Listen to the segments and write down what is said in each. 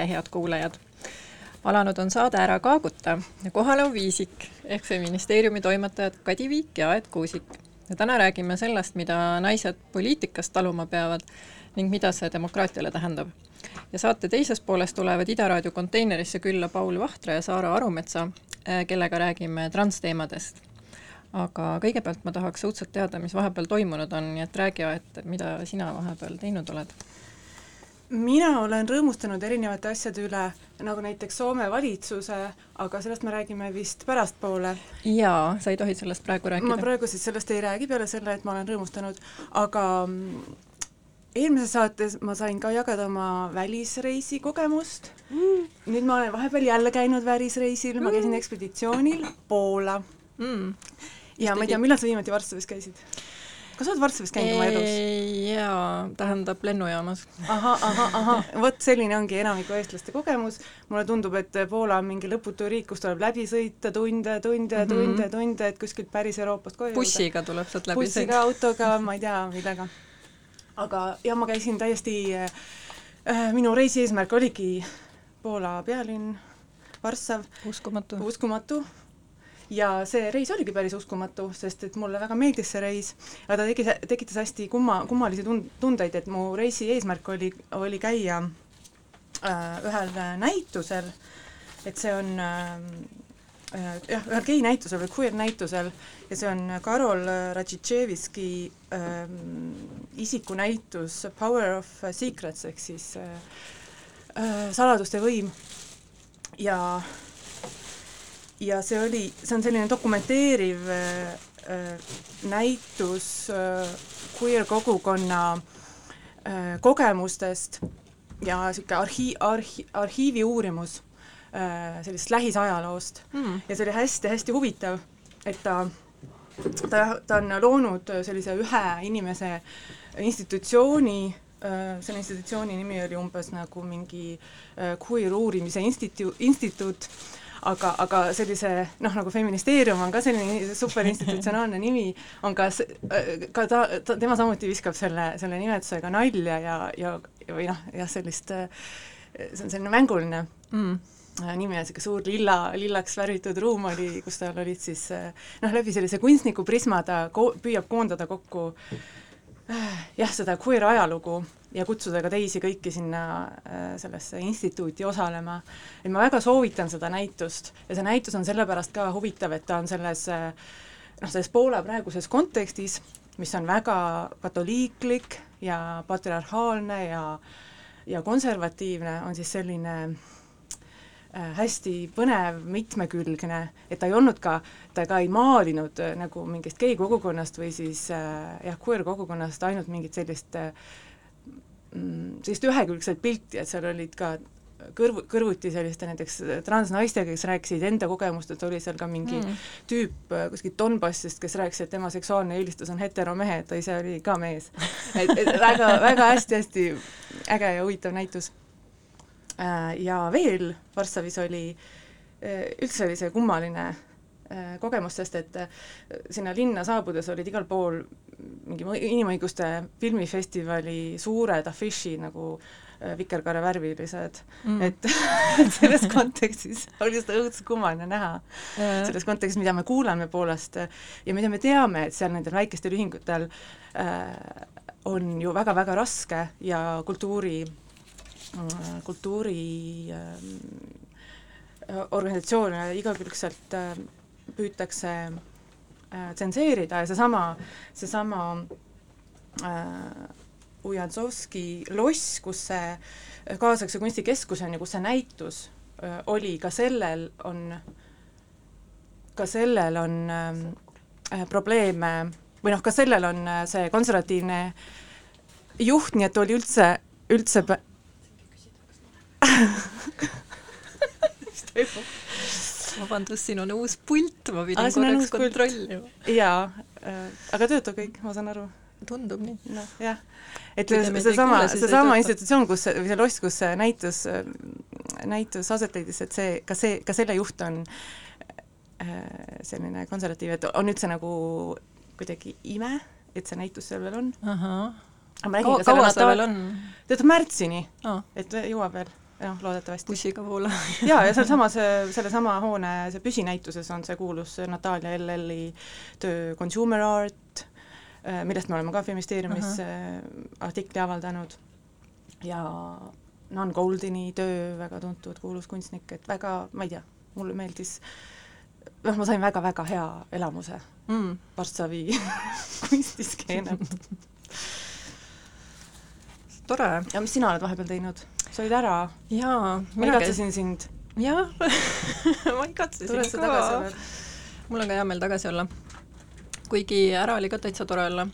tere, head kuulajad! alanud on saade Ära kaaguta ja kohal on Viisik ehk feministeeriumi toimetajad Kadi Viik ja Aet Kuusik. ja täna räägime sellest, mida naised poliitikas taluma peavad ning mida see demokraatiale tähendab. ja saate teises pooles tulevad Ida Raadio konteinerisse külla Paul Vahtra ja Saara Arumetsa, eh, kellega räägime transteemadest aga kõigepealt ma tahaks õudselt teada, mis vahepeal toimunud on, nii et räägi, et mida sina vahepeal teinud oled? Mina olen rõõmustanud erinevate asjade üle, nagu näiteks Soome valitsuse, aga sellest me räägime vist pärastpoole. jaa, sa ei tohi sellest praegu rääkida. ma praegu siis sellest ei räägi, peale selle, et ma olen rõõmustanud, aga mm, eelmises saates ma sain ka jagada oma välisreisi kogemust mm.. nüüd ma olen vahepeal jälle käinud välisreisil, ma käisin ekspeditsioonil Poola mm ja ma ei tea, millal sa viimati Varssavis käisid? Kas sa oled Varssavis käinud oma elus? jaa, tähendab lennujaamas. ahah, ahah, ahah, vot selline ongi enamiku eestlaste kogemus, mulle tundub, et Poola on mingi lõputu riik, kus tuleb läbi sõita tunde, tunde, tunde mm, -hmm. tunde, et kuskilt päris Euroopast koju bussiga tuleb sealt läbi sõita. bussiga, autoga, ma ei tea, millega. aga jah, ma käisin täiesti äh,, minu reisi eesmärk oligi Poola pealinn, Varssav. uskumatu. uskumatu ja see reis oligi päris uskumatu, sest et mulle väga meeldis see reis, aga ta tegi, tekitas hästi kumma, kummalisi tund-, tundeid, et mu reisi eesmärk oli, oli käia äh, ühel näitusel, et see on äh, äh jah, ühel gei näitusel või queer näitusel ja see on Karol Radžitševiski äh, isikunäitus Power of Secrets ehk siis äh, äh, saladuste võim. Ja ja see oli, see on selline dokumenteeriv äh, äh, näitus äh, queer kogukonna kogemustest ja niisugune arhi-, arhi-, arhiivi uurimus sellisest lähisajaloost mm. ja see oli hästi-hästi huvitav, et ta ta, ta on loonud sellise ühe inimese institutsiooni, selle institutsiooni nimi oli umbes nagu mingi queer uurimise instituut, instituut, aga, aga sellise noh, nagu feministeerium on ka selline superinstitutsionaalne nimi, on ka, ka ta, ta, tema samuti viskab selle, selle nimetusega nalja ja, ja või noh, jah, sellist, see on selline mänguline mm. nimi on niisugune suur lilla, lillaks värvitud ruum oli, kus tal olid siis noh, läbi sellise kunstniku prisma ta ko-, püüab koondada kokku jah, seda queer ajalugu ja kutsuda ka teisi kõiki sinna äh, sellesse instituuti osalema. et ma väga soovitan seda näitust ja see näitus on sellepärast ka huvitav, et ta on selles äh, noh, selles Poola praeguses kontekstis, mis on väga katoliiklik ja patriarhaalne ja ja konservatiivne, on siis selline äh, hästi põnev, mitmekülgne, et ta ei olnud ka, ta ka ei maalinud äh, nagu mingist gei kogukonnast või siis äh, jah, queer kogukonnast ainult mingit sellist äh, Mm, sellist ühekülgset pilti, et seal olid ka kõrvu, kõrvuti selliste näiteks transnaistega, kes rääkisid enda kogemustest, oli seal ka mingi mm. tüüp äh, kuskilt Donbassist, kes rääkis, et tema seksuaalne eelistus on heteromehe, et ta ise oli ka mees. et, et väga, väga hästi-hästi äge ja huvitav näitus. Äh, ja veel Varssavis oli, äh, üldse oli see kummaline kogemus, sest et sinna linna saabudes olid igal pool mingi inimõiguste filmifestivali suured afišid nagu äh, vikerkaare värvilised. Mm., et selles kontekstis oli seda õudselt kummaline näha. Yeah.. selles kontekstis, mida me kuulame Poolast ja mida me teame, et seal nendel väikestel ühingutel äh, on ju väga-väga raske ja kultuuri äh,, äh, organisatsioone igakülgselt äh, püütakse äh, äh, tsenseerida ja seesama, seesama Ujazovski loss, kus see kaasaegse kunstikeskus on ja kus see näitus oli, ka sellel on, ka sellel on äh, probleeme või noh, ka sellel on see konservatiivne juht, nii et oli üldse, üldse mis toimub? vabandust, siin on uus pult, ma pidin korraks kontrollima. jaa äh,, aga töötab kõik, ma saan aru. tundub nii. noh, jah. et seesama, seesama institutsioon, kus, või see loss, kus see näitus, näitus aset leidis, et see, ka see, ka selle juht on äh, selline konservatiiv, et on üldse nagu kuidagi ime, et see näitus seal veel on. kaua, kaua ta veel on? töötab märtsini oh., et jõuab veel noh, loodetavasti. bussiga voola jaa, ja sealsamas, sellesama hoone, see püsinäituses on see kuulus Natalja LL-i töö Consumer Art, millest me oleme ka Feministeeriumis uh -huh. artikli avaldanud, ja Nan Goldini töö, väga tuntud kuulus kunstnik, et väga, ma ei tea, mulle meeldis noh, ma sain väga-väga hea elamuse mm. Varssavi kunstiskeenilt tore. ja mis sina oled vahepeal teinud? Sa olid ära? jaa. ma igatsesin sind. jah ma igatsesin ka. mul on ka hea meel tagasi olla. kuigi ära oli ka täitsa tore olla.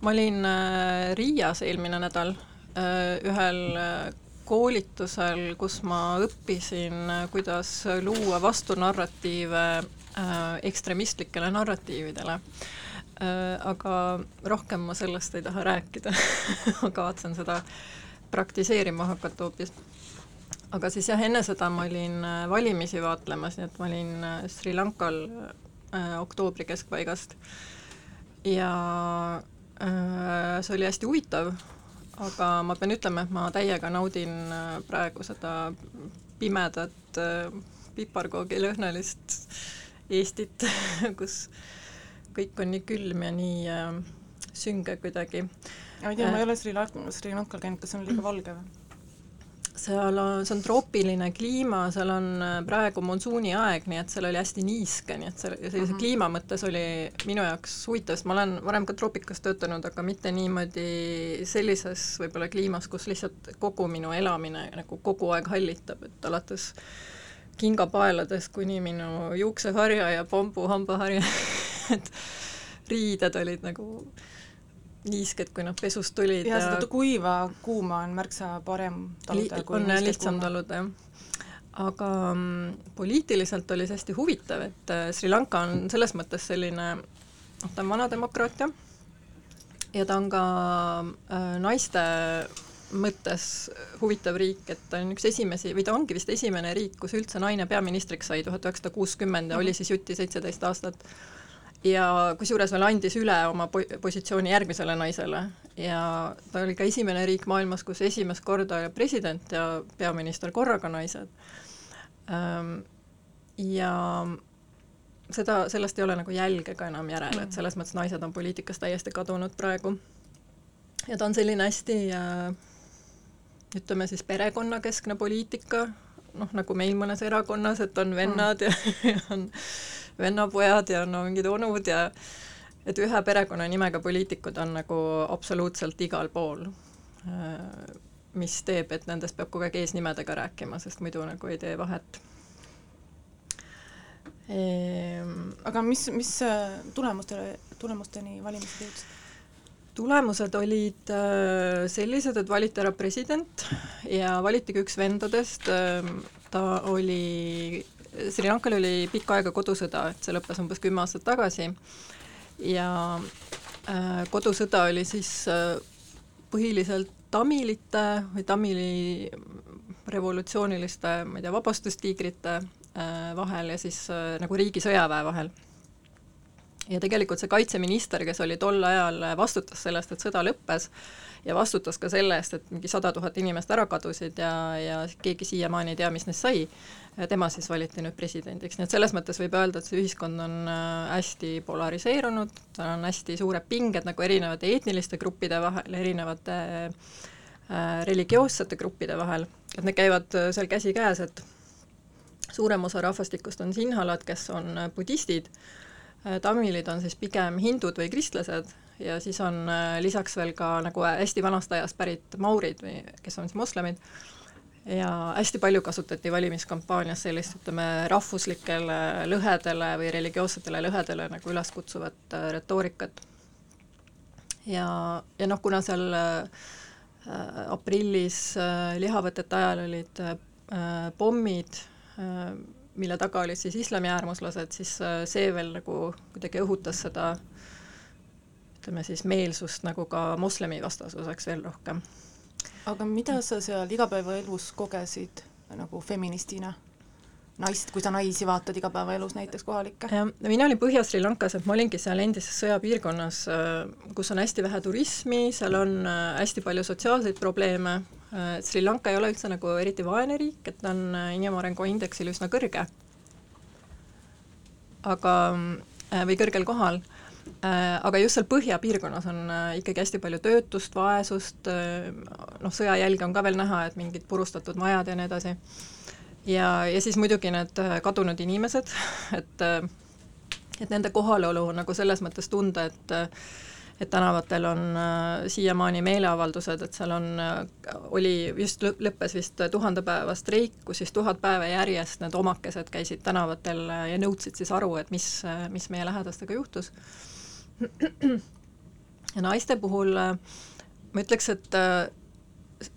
ma olin äh, Riias eelmine nädal äh, ühel äh, koolitusel, kus ma õppisin, kuidas luua vastunarratiive ekstremistlikele narratiividele aga rohkem ma sellest ei taha rääkida ma kavatsen seda praktiseerima hakata hoopis. aga siis jah, enne seda ma olin äh, valimisi vaatlemas, nii et ma olin äh, Sri Lankal äh, oktoobri keskpaigast ja äh, see oli hästi huvitav, aga ma pean ütlema, et ma täiega naudin äh, praegu seda pimedat äh, piparkoogilõhnalist Eestit, kus kõik on nii külm ja nii äh, sünge kuidagi. Ma ei tea, ma ei ole Sri Lankal, Sri Lankal käinud, kas see on liiga valge või? seal on, see on troopiline kliima, seal on äh, praegu monsuuni aeg, nii et seal oli hästi niiske, nii et see sellise mm -hmm. kliima mõttes oli minu jaoks huvitav, sest ma olen varem ka troopikas töötanud, aga mitte niimoodi sellises võib-olla kliimas, kus lihtsalt kogu minu elamine nagu kogu aeg hallitab, et alates kingapaeladest kuni minu juukseharja ja bambuhambaharja et riided olid nagu niisked, kui nad pesust tulid. ja, seda kuiva kuuma on märksa parem taluda on lihtsam taluda, jah. aga mm, poliitiliselt oli see hästi huvitav, et äh, Sri Lanka on selles mõttes selline, noh, ta on vana demokraatia ja ta on ka äh, naiste mõttes huvitav riik, et ta on üks esimesi või ta ongi vist esimene riik, kus üldse naine peaministriks sai tuhat üheksasada kuuskümmend ja oli siis juti seitseteist aastat. Ja kusjuures veel andis üle oma po-, positsiooni järgmisele naisele ja ta oli ka esimene riik maailmas, kus esimest korda president ja peaminister korraga naised. Ehm, ja seda, sellest ei ole nagu jälge ka enam järel, et selles mõttes naised on poliitikast täiesti kadunud praegu. ja ta on selline hästi äh, ütleme siis perekonnakeskne poliitika, noh, nagu meil mõnes erakonnas, et on vennad mm. ja, ja on vennapojad ja no mingid onud ja et ühe perekonnanimega poliitikud on nagu absoluutselt igal pool. mis teeb, et nendest peab kogu aeg eesnimedega rääkima, sest muidu nagu ei tee vahet ehm.... aga mis, mis tulemustele, tulemusteni valimised jõudsid? tulemused olid äh, sellised, et valiti ära president ja valiti ka üks vendadest, ta oli, Sri Lankal oli pikka aega kodusõda, et see lõppes umbes kümme aastat tagasi. Ja äh, kodusõda oli siis äh, põhiliselt tamilite või tamili revolutsiooniliste, ma ei tea, vabastustiigrite vahel ja siis nagu riigi sõjaväe vahel. Ja tegelikult see kaitseminister, kes oli tol ajal, vastutas sellest, et sõda lõppes ja vastutas ka selle eest, et mingi sada tuhat inimest ära kadusid ja, ja keegi siiamaani ei tea, mis neist sai, tema siis valiti nüüd presidendiks, nii et selles mõttes võib öelda, et see ühiskond on äh, hästi polariseerunud, tal on hästi suured pinged nagu erinevate etniliste gruppide vahel, erinevate äh, religioossete gruppide vahel, et need käivad äh, seal käsikäes, et suurem osa rahvastikust on sinhalad, kes on budistid, tamilid on siis pigem hindud või kristlased ja siis on äh, lisaks veel ka nagu hästi vanast ajast pärit maurid või kes on siis moslemid, ja hästi palju kasutati valimiskampaanias sellist, ütleme, rahvuslikele lõhedele või religioossetele lõhedele nagu üleskutsuvat äh, retoorikat. ja, ja noh, kuna seal äh, aprillis äh, lihavõtete ajal olid äh, pommid äh, mille taga olid siis islami äärmuslased, siis äh, see veel nagu kuidagi õhutas seda ütleme siis meelsust nagu ka moslemi vastasuseks veel rohkem. aga mida sa seal igapäevaelus kogesid nagu feministina? naist, kui sa naisi vaatad igapäevaelus näiteks kohalikke? mina olin Põhja-Sri Lankas, et ma olingi seal endises sõjapiirkonnas, äh, kus on hästi vähe turismi, seal on äh, hästi palju sotsiaalseid probleeme, Sri Lanka ei ole üldse nagu eriti vaene riik, et ta on inimarengu indeksil üsna kõrge. aga, või kõrgel kohal aga just seal põhjapiirkonnas on ikkagi hästi palju töötust, vaesust, noh, sõjajälge on ka veel näha, et mingid purustatud majad ja nii edasi. ja, ja siis muidugi need kadunud inimesed, et et nende kohalolu on nagu selles mõttes tunda, et et tänavatel on äh, siiamaani meeleavaldused, et seal on äh,, oli, just lõppes vist tuhandepäeva streik, kus siis tuhat päeva järjest need omakesed käisid tänavatel ja nõudsid siis aru, et mis, mis meie lähedastega juhtus. Ja naiste puhul äh, ma ütleks, et äh,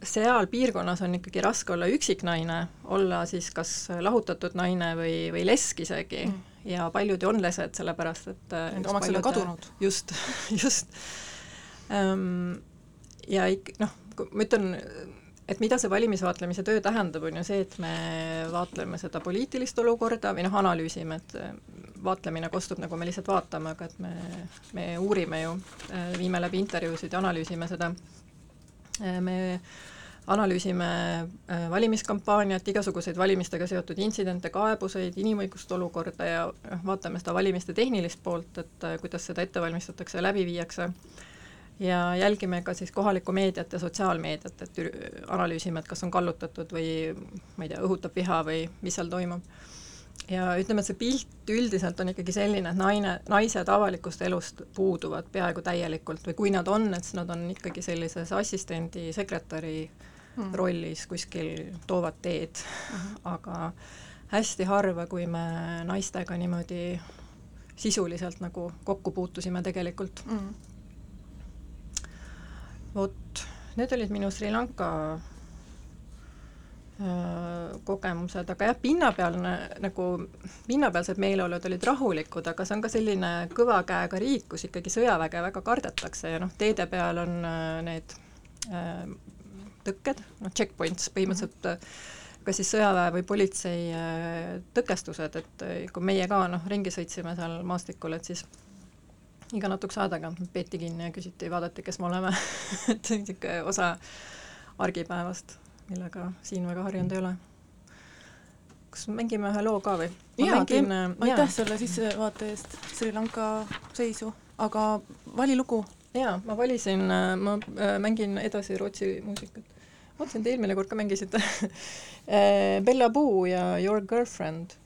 seal piirkonnas on ikkagi raske olla üksiknaine, olla siis kas lahutatud naine või, või lesk isegi mm ja paljud ju on lesed, sellepärast et äh, Nende omaksed on kadunud. just, just um,. ja ik-, noh, ma ütlen, et mida see valimisvaatlemise töö tähendab, on ju see, et me vaatleme seda poliitilist olukorda või noh, analüüsime, et vaatlemine kostub nagu me lihtsalt vaatame, aga et me, me uurime ju, äh, viime läbi intervjuusid ja analüüsime seda, me analüüsime äh, valimiskampaaniat, igasuguseid valimistega seotud intsidente, kaebuseid, inimõiguste olukorda ja noh, vaatame seda valimiste tehnilist poolt, et äh, kuidas seda ette valmistatakse ja läbi viiakse, ja jälgime ka siis kohalikku meediat ja sotsiaalmeediat, et analüüsime, et kas on kallutatud või ma ei tea, õhutab viha või mis seal toimub. Ja ütleme, et see pilt üldiselt on ikkagi selline, et naine, naised avalikust elust puuduvad peaaegu täielikult või kui nad on, et siis nad on ikkagi sellises assistendi, sekretäri mm. rollis kuskil toovad teed mm, -hmm. aga hästi harva, kui me naistega niimoodi sisuliselt nagu kokku puutusime tegelikult mm.. vot, need olid minu Sri Lanka kogemused, aga jah, pinnapealne nagu, pinnapealsed meeleolud olid rahulikud, aga see on ka selline kõva käega riik, kus ikkagi sõjaväge väga kardetakse ja noh, teede peal on need tõkked, noh checkpoints põhimõtteliselt mm -hmm. kas siis sõjaväe või politsei äh, tõkestused, et äh, kui meie ka noh, ringi sõitsime seal maastikul, et siis iga natukese aja tagant peeti kinni ja küsiti, vaadati, kes me oleme et niisugune osa argipäevast, millega siin väga harjunud ei ole. kas mängime ühe loo ka või? jaa, äh, aitäh selle sissevaate eest. Sri Lanka seisu, aga vali lugu jaa, ma valisin, äh, ma äh, mängin edasi Rootsi muusikat. mõtlesin, et eelmine kord ka mängisite. Bella Boo ja Your Girlfriend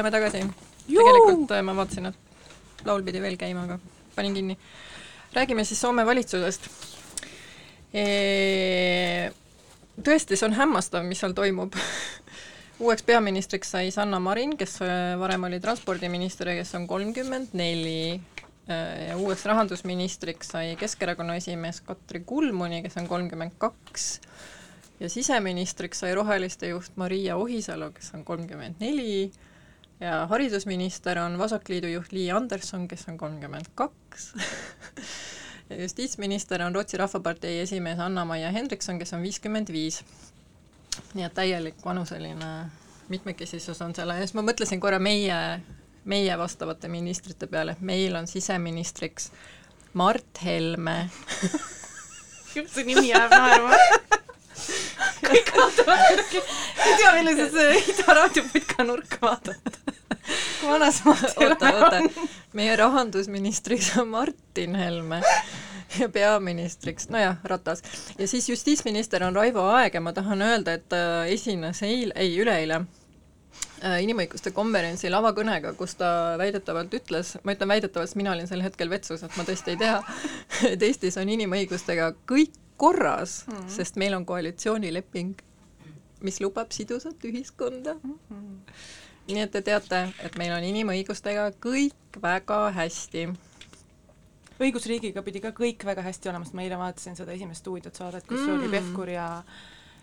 oleme tagasi. tegelikult äh, ma vaatasin, et laul pidi veel käima, aga panin kinni. räägime siis Soome valitsusest. E tõesti, see on hämmastav, mis seal toimub. Uueks peaministriks sai Sanna Marin, kes äh, varem oli transpordiminister ja kes on kolmkümmend neli. Ja uueks rahandusministriks sai Keskerakonna esimees Katri Kulmuni, kes on kolmkümmend kaks, ja siseministriks sai Roheliste juht Maria Ohisalu, kes on kolmkümmend neli, ja haridusminister on Vasakliidu juht Li Anderson, kes on kolmkümmend kaks ja justiitsminister on Rootsi Rahvapartei esimees Anna-Maia Hendrikson, kes on viiskümmend viis. nii et täielik vanuseline mitmekesisus on selle ees, ma mõtlesin korra meie meie vastavate ministrite peale, meil on siseministriks Mart Helme see nimi jääb naerma kõik vaatavad nurki, ei tea, millisesse Ida raadioputka nurka vaadata. Vanas Mart Helme oota, oota, meie rahandusministriks on Martin Helme ja peaministriks, nojah, Ratas. ja siis justiitsminister on Raivo Aeg ja ma tahan öelda, et ta esines eile, ei, üleeile Äh, inimõiguste konverentsil avakõnega, kus ta väidetavalt ütles, ma ütlen väidetavalt, sest mina olin sel hetkel vetsus, et ma tõesti ei tea, et Eestis on inimõigustega kõik korras mm, -hmm. sest meil on koalitsioonileping, mis lubab sidusat ühiskonda mm. -hmm. Nii et te teate, et meil on inimõigustega kõik väga hästi õigusriigiga pidi ka kõik väga hästi olema, sest ma eile vaatasin seda esimest stuudiot saadet, kus mm. oli Pevkur ja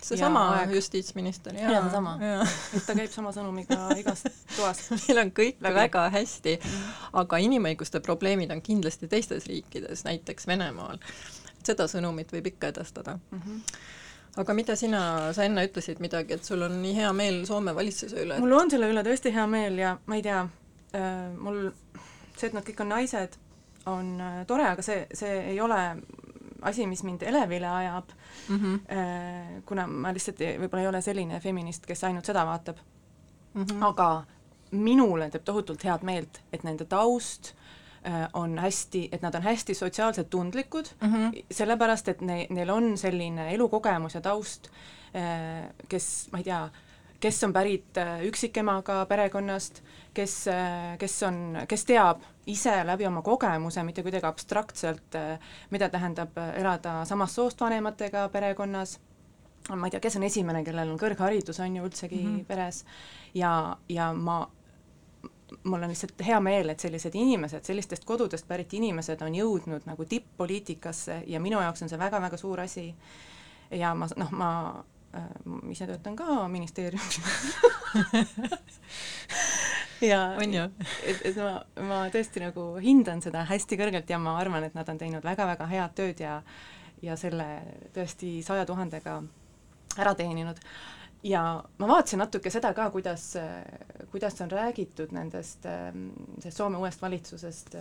seesama justiitsminister, jaa. jaa, seesama. et ta käib sama sõnumiga igas toas meil on kõik Läbi. väga hästi, aga inimõiguste probleemid on kindlasti teistes riikides, näiteks Venemaal. seda sõnumit võib ikka edastada mm. -hmm aga mida sina, sa enne ütlesid midagi, et sul on nii hea meel Soome valitsuse üle? mul on selle üle tõesti hea meel ja ma ei tea äh,, mul see, et nad kõik on naised, on äh, tore, aga see, see ei ole asi, mis mind elevile ajab mm, -hmm. kuna ma lihtsalt võib-olla ei ole selline feminist, kes ainult seda vaatab mm. -hmm. aga minule teeb tohutult head meelt, et nende taust on hästi, et nad on hästi sotsiaalselt tundlikud mm, -hmm. sellepärast et ne-, neil on selline elukogemus ja taust, äh, kes, ma ei tea, kes on pärit üksikemaga perekonnast, kes, kes on, kes teab ise läbi oma kogemuse, mitte kuidagi abstraktselt, mida tähendab elada samast soost vanematega perekonnas, ma ei tea, kes on esimene, kellel on kõrgharidus, on ju, üldsegi mm -hmm. peres, ja, ja ma, mul on lihtsalt hea meel, et sellised inimesed, sellistest kodudest pärit inimesed on jõudnud nagu tipp-poliitikasse ja minu jaoks on see väga-väga suur asi. ja ma, noh, ma äh, ise töötan ka ministeeriumis ja on ju? et, et ma, ma tõesti nagu hindan seda hästi kõrgelt ja ma arvan, et nad on teinud väga-väga head tööd ja ja selle tõesti saja tuhandega ära teeninud. Ja ma vaatasin natuke seda ka, kuidas, kuidas on räägitud nendest, sellest Soome uuest valitsusest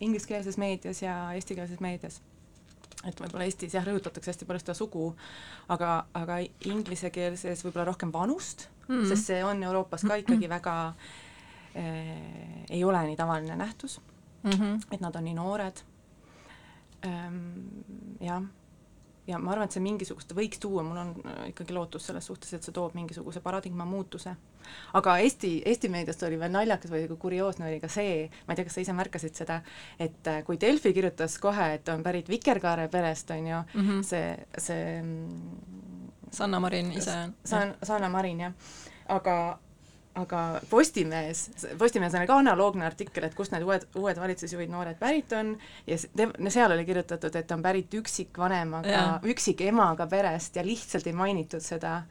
ingliskeelses meedias ja eestikeelses meedias et võib-olla Eestis jah, rõhutatakse hästi palju seda sugu, aga, aga inglisekeelses võib-olla rohkem vanust mm, -hmm. sest see on Euroopas ka ikkagi väga äh, ei ole nii tavaline nähtus mm, -hmm. et nad on nii noored ähm,. jah ja ma arvan, et see mingisugust võiks tuua, mul on äh, ikkagi lootus selles suhtes, et see toob mingisuguse paradigma muutuse. aga Eesti, Eesti meediast oli veel naljakas või kurioosne oli ka see, ma ei tea, kas sa ise märkasid seda, et äh, kui Delfi kirjutas kohe, et on pärit Vikerkaare perest, on ju mm, -hmm. see, see Sanna Marin ise. San-, Sanna Marin, jah. aga, aga Postimees, Postimehes on ka analoogne artikkel, et kust need uued, uued valitsusjuhid noored pärit on ja seal oli kirjutatud, et on pärit üksikvanemaga, üksikemaga perest ja lihtsalt ei mainitud seda,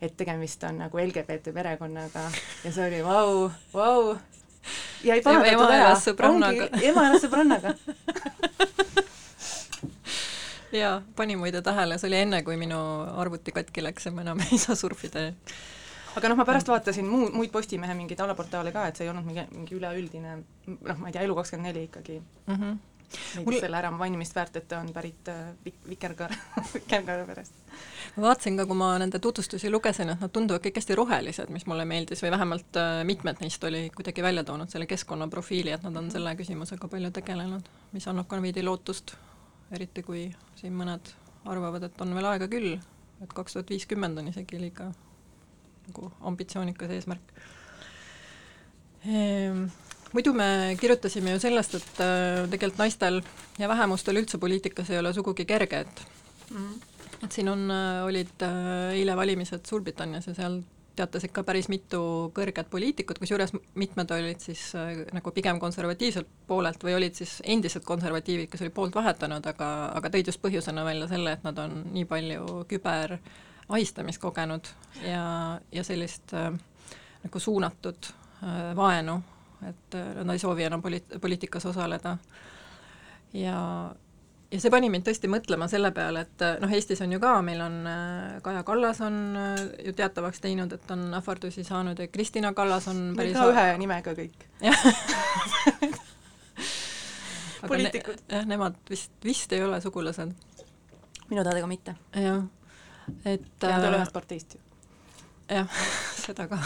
et tegemist on nagu LGBT perekonnaga. Ja see oli vau, vau. ja ei parandatud ära, ongi ema elas sõbrannaga. Jaa, panin muide tähele, see oli enne, kui minu arvuti katki läks ja ma enam ei saa surfida aga noh, ma pärast vaatasin muu, muid Postimehe mingeid alaportaale ka, et see ei olnud mingi, mingi üleüldine noh, ma ei tea, Elu24 ikkagi mm. -hmm. Mul... selle ära mainimist väärt, et ta on pärit äh, Vik-, Vikerkaare, Vikerkaare perest. ma vaatasin ka, kui ma nende tutvustusi lugesin, et nad tunduvad kõik hästi rohelised, mis mulle meeldis, või vähemalt äh, mitmed neist oli kuidagi välja toonud selle keskkonnaprofiili, et nad on selle küsimusega palju tegelenud, mis annab ka veidi lootust, eriti kui siin mõned arvavad, et on veel aega küll, et kaks tuhat viiskümmend on isegi liiga nagu ambitsioonikas eesmärk. ehm,? muidu me kirjutasime ju sellest, et äh, tegelikult naistel ja vähemustel üldse poliitikas ei ole sugugi kerge, et mm et siin on, äh, olid äh, eile valimised Suurbritannias ja seal teatas ikka päris mitu kõrget poliitikut, kusjuures mitmed olid siis äh, nagu pigem konservatiivselt poolelt või olid siis endised konservatiivid, kes olid poolt vahetanud, aga, aga tõid just põhjusena välja selle, et nad on nii palju küber ahistamist kogenud ja, ja sellist äh, nagu suunatud äh, vaenu et äh, nad ei soovi enam poliit-, poliitikas osaleda. ja, ja see pani mind tõesti mõtlema selle peale, et äh, noh, Eestis on ju ka, meil on äh, Kaja Kallas on ju teatavaks teinud, et on ähvardusi saanud ja Kristina Kallas on päris ka ühe nimega kõik. poliitikud ne,. jah, nemad vist, vist ei ole sugulased. minu teada ka mitte. jah, et ja nad ei ole ühest parteist ju. jah, seda ka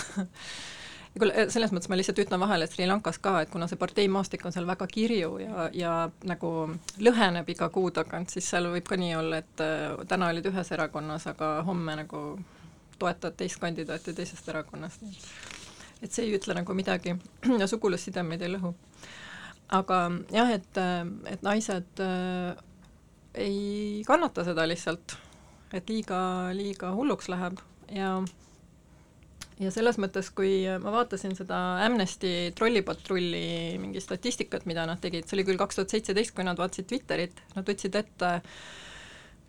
kuule, selles mõttes ma lihtsalt ütlen vahele, et Sri Lankas ka, et kuna see parteimaastik on seal väga kirju ja, ja nagu lõheneb iga kuu tagant, siis seal võib ka nii olla, et äh, täna olid ühes erakonnas, aga homme nagu toetad teist kandidaati teisest erakonnast. et see ei ütle nagu midagi ja sugulussidemeid ei lõhu. aga jah, et, et naised äh, ei kannata seda lihtsalt, et liiga, liiga hulluks läheb. Ja ja selles mõttes, kui ma vaatasin seda Amnesty trollipatrulli mingi statistikat, mida nad tegid, see oli küll kaks tuhat seitseteist, kui nad vaatasid Twitterit, nad võtsid ette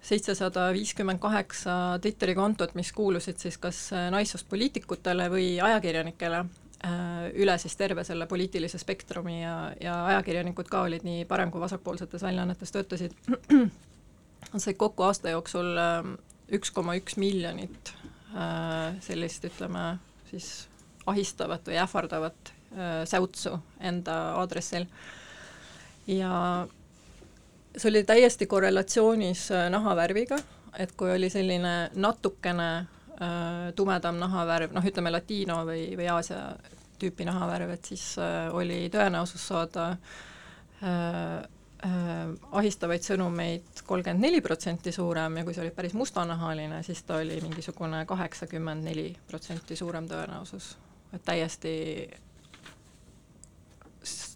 seitsesada viiskümmend kaheksa Twitteri kontot, mis kuulusid siis kas naissoost poliitikutele või ajakirjanikele, äh, üle siis terve selle poliitilise spektrumi ja, ja ajakirjanikud ka olid nii parem- kui vasakpoolsetes väljaannetes töötasid, said kokku aasta jooksul äh, üks koma üks miljonit Äh, sellist, ütleme siis ahistavat või ähvardavat äh, säutsu enda aadressil. ja see oli täiesti korrelatsioonis äh, nahavärviga, et kui oli selline natukene tumedam nahavärv, noh, ütleme latiino või, või Aasia tüüpi nahavärv, et siis oli tõenäosus saada äh, äh, ahistavaid sõnumeid kolmkümmend neli protsenti suurem ja kui see oli päris mustanahaline, siis ta oli mingisugune kaheksakümmend neli protsenti suurem tõenäosus. et täiesti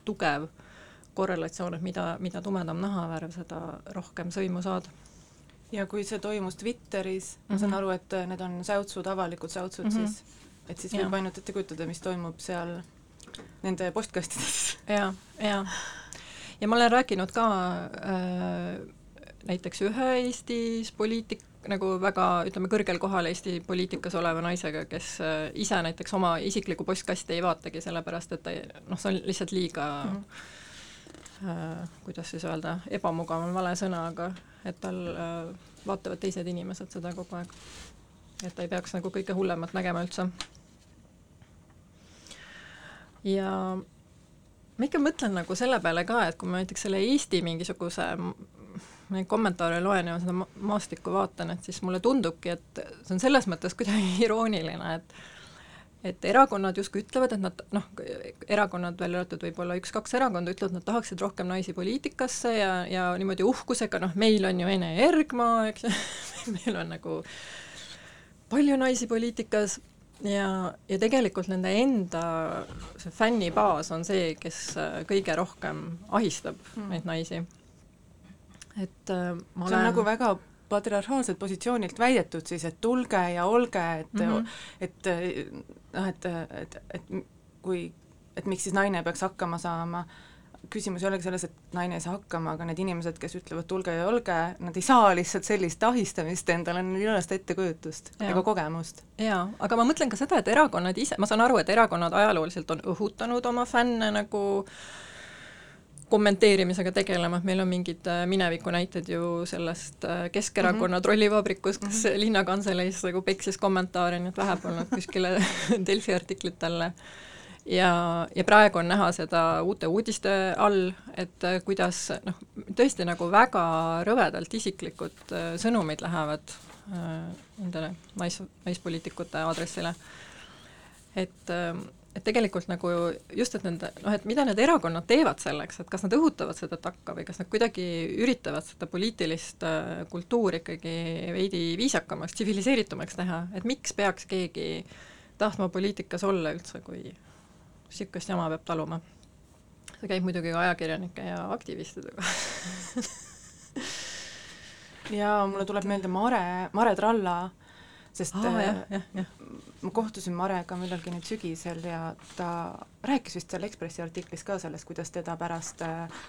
tugev korrelatsioon, et mida, mida tumedam nahavärv, seda rohkem sõimu saad. ja kui see toimus Twitteris mm, -hmm. ma saan mhm. aru, et need on säutsud, avalikud säutsud mm, -hmm. siis et siis võib ainult ette kujutada, mis toimub seal nende postkastides. ja, ja ja ma olen rääkinud ka äh, näiteks ühe Eestis poliitik, nagu väga, ütleme, kõrgel kohal Eesti poliitikas oleva naisega, kes äh, ise näiteks oma isiklikku postkasti ei vaatagi, sellepärast et ta noh, see on lihtsalt liiga mm -hmm. äh, kuidas siis öelda, ebamugav on vale sõna, aga et tal äh, vaatavad teised inimesed seda kogu aeg. et ta ei peaks nagu kõige hullemat nägema üldse. ja ma ikka mõtlen nagu selle peale ka, et kui ma näiteks selle Eesti mingisuguse neid kommentaare loen ja seda maastikku vaatan, et siis mulle tundubki, et see on selles mõttes kuidagi irooniline, et et erakonnad justkui ütlevad, et nad noh, erakonnad, välja arvatud võib-olla üks-kaks erakonda, ütlevad, nad tahaksid rohkem naisi poliitikasse ja, ja niimoodi uhkusega, noh, meil on ju Ene Ergma, eks meil on nagu palju naisi poliitikas ja, ja tegelikult nende enda see fännibaas on see, kes äh, kõige rohkem ahistab mm. neid naisi. et äh, ma see olen... on nagu väga patriarhaalselt positsioonilt väidetud siis, et tulge ja olge, et mm, -hmm. et noh, et, et, et, et kui, et miks siis naine peaks hakkama saama äh, küsimus ei olegi selles, et naine ei saa hakkama, aga need inimesed, kes ütlevad tulge ja olge, nad ei saa lihtsalt sellist ahistamist endale, neil ei ole seda ettekujutust ja. ega kogemust. jaa, aga ma mõtlen ka seda, et erakonnad ise, ma saan aru, et erakonnad ajalooliselt on õhutanud oma fänne nagu kommenteerimisega tegelema, et meil on mingid äh, mineviku näited ju sellest äh, Keskerakonna mm -hmm. trollivabrikust, kes mm -hmm. linnakantseleis nagu peksis kommentaare, nii et vähe polnud kuskile Delfi artiklit talle ja, ja praegu on näha seda uute uudiste all, et äh, kuidas noh, tõesti nagu väga rõvedalt isiklikud äh, sõnumid lähevad äh, nendele nais, naispoliitikute aadressile. et, et tegelikult nagu just, et nende noh, et mida need erakonnad teevad selleks, et kas nad õhutavad seda takka või kas nad kuidagi üritavad seda poliitilist kultuuri ikkagi veidi viisakamaks, tsiviliseeritumaks teha, et miks peaks keegi tahtma poliitikas olla üldse, kui niisugust jama peab taluma. see käib muidugi ka ajakirjanike ja aktivistidega jaa, mulle tuleb meelde Mare, Mare Tralla, sest Aa, jah, jah, jah. ma kohtusin Marega millalgi nüüd sügisel ja ta rääkis vist seal Ekspressi artiklis ka sellest, kuidas teda pärast,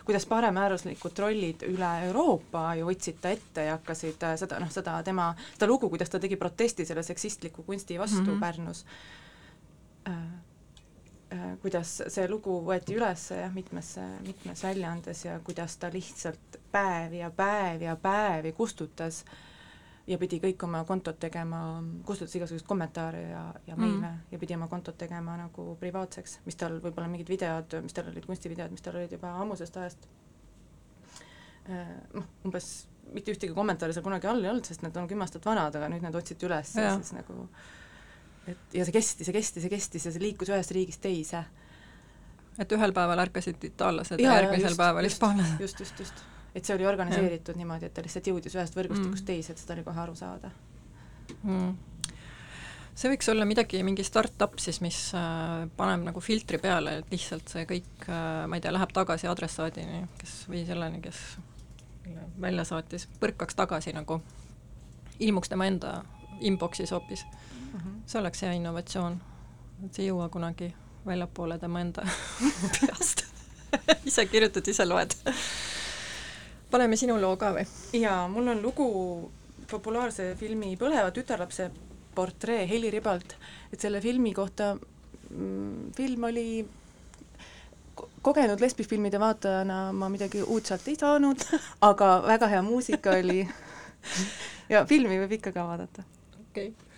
kuidas paremääruslikud trollid üle Euroopa ju võtsid ta ette ja hakkasid seda, noh, seda tema, seda lugu, kuidas ta tegi protesti selle seksistliku kunsti vastu mm -hmm. Pärnus kuidas see lugu võeti üles jah, mitmesse, mitmes väljaandes ja kuidas ta lihtsalt päevi ja päevi ja päevi kustutas ja pidi kõik oma kontot tegema, kustutas igasuguseid kommentaare ja, ja meile mm. ja pidi oma kontot tegema nagu privaatseks, mis tal võib-olla mingid videod, mis tal olid kunstivideod, mis tal olid juba ammusest ajast, noh, umbes mitte ühtegi kommentaari seal kunagi all ei olnud, sest need on kümme aastat vanad, aga nüüd need otsiti üles ja, ja siis nagu et ja see kestis ja kestis ja kestis ja see liikus ühest riigist teise. et ühel päeval ärkasid itaallased ja, ja järgmisel just, päeval hispaanlased? just, just, just. et see oli organiseeritud ja. niimoodi, et ta lihtsalt jõudis ühest võrgustikust mm. teise, et seda oli kohe aru saada mm see võiks olla midagi, mingi startup siis, mis äh, paneb nagu filtri peale, et lihtsalt see kõik äh,, ma ei tea, läheb tagasi adressaadini, kes, või selleni, kes välja saatis, põrkaks tagasi nagu, ilmuks tema enda inbox'is hoopis mm. -hmm. see oleks hea innovatsioon, et see ei jõua kunagi väljapoole tema enda peast ise kirjutad, ise loed. paneme sinu loo ka või? jaa, mul on lugu populaarse filmi Põleva tütarlapse portree Heli Ribalt, et selle filmi kohta mm, film oli kogenud lesbifilmide vaatajana ma midagi uut sealt ei saanud, aga väga hea muusika oli ja filmi võib ikka ka vaadata. okei okay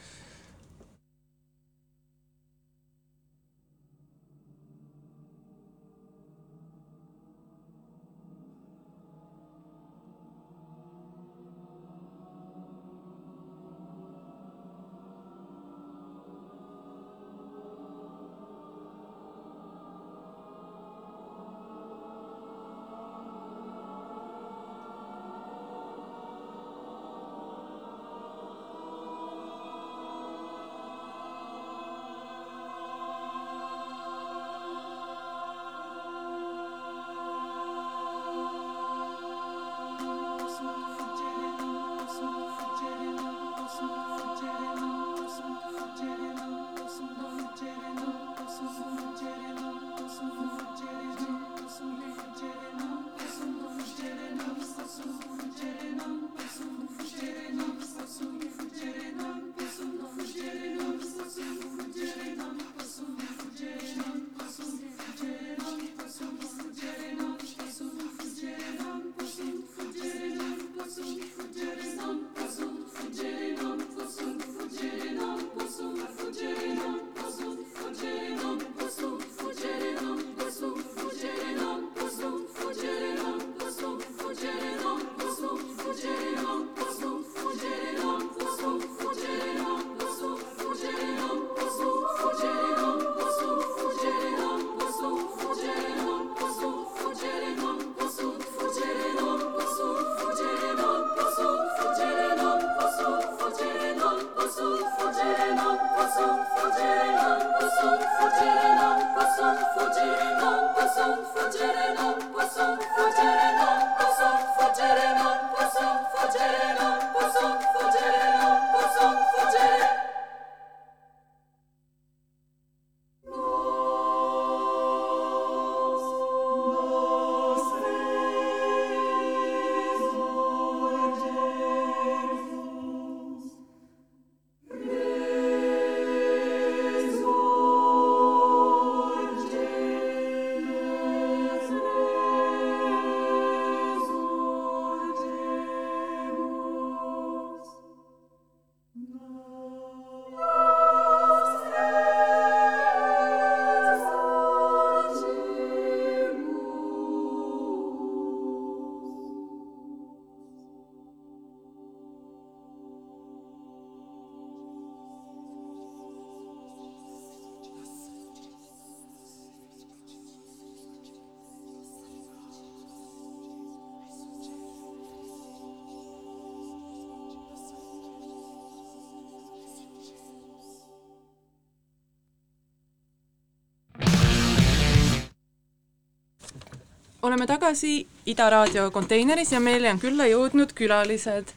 oleme tagasi Ida raadio konteineris ja meile on külla jõudnud külalised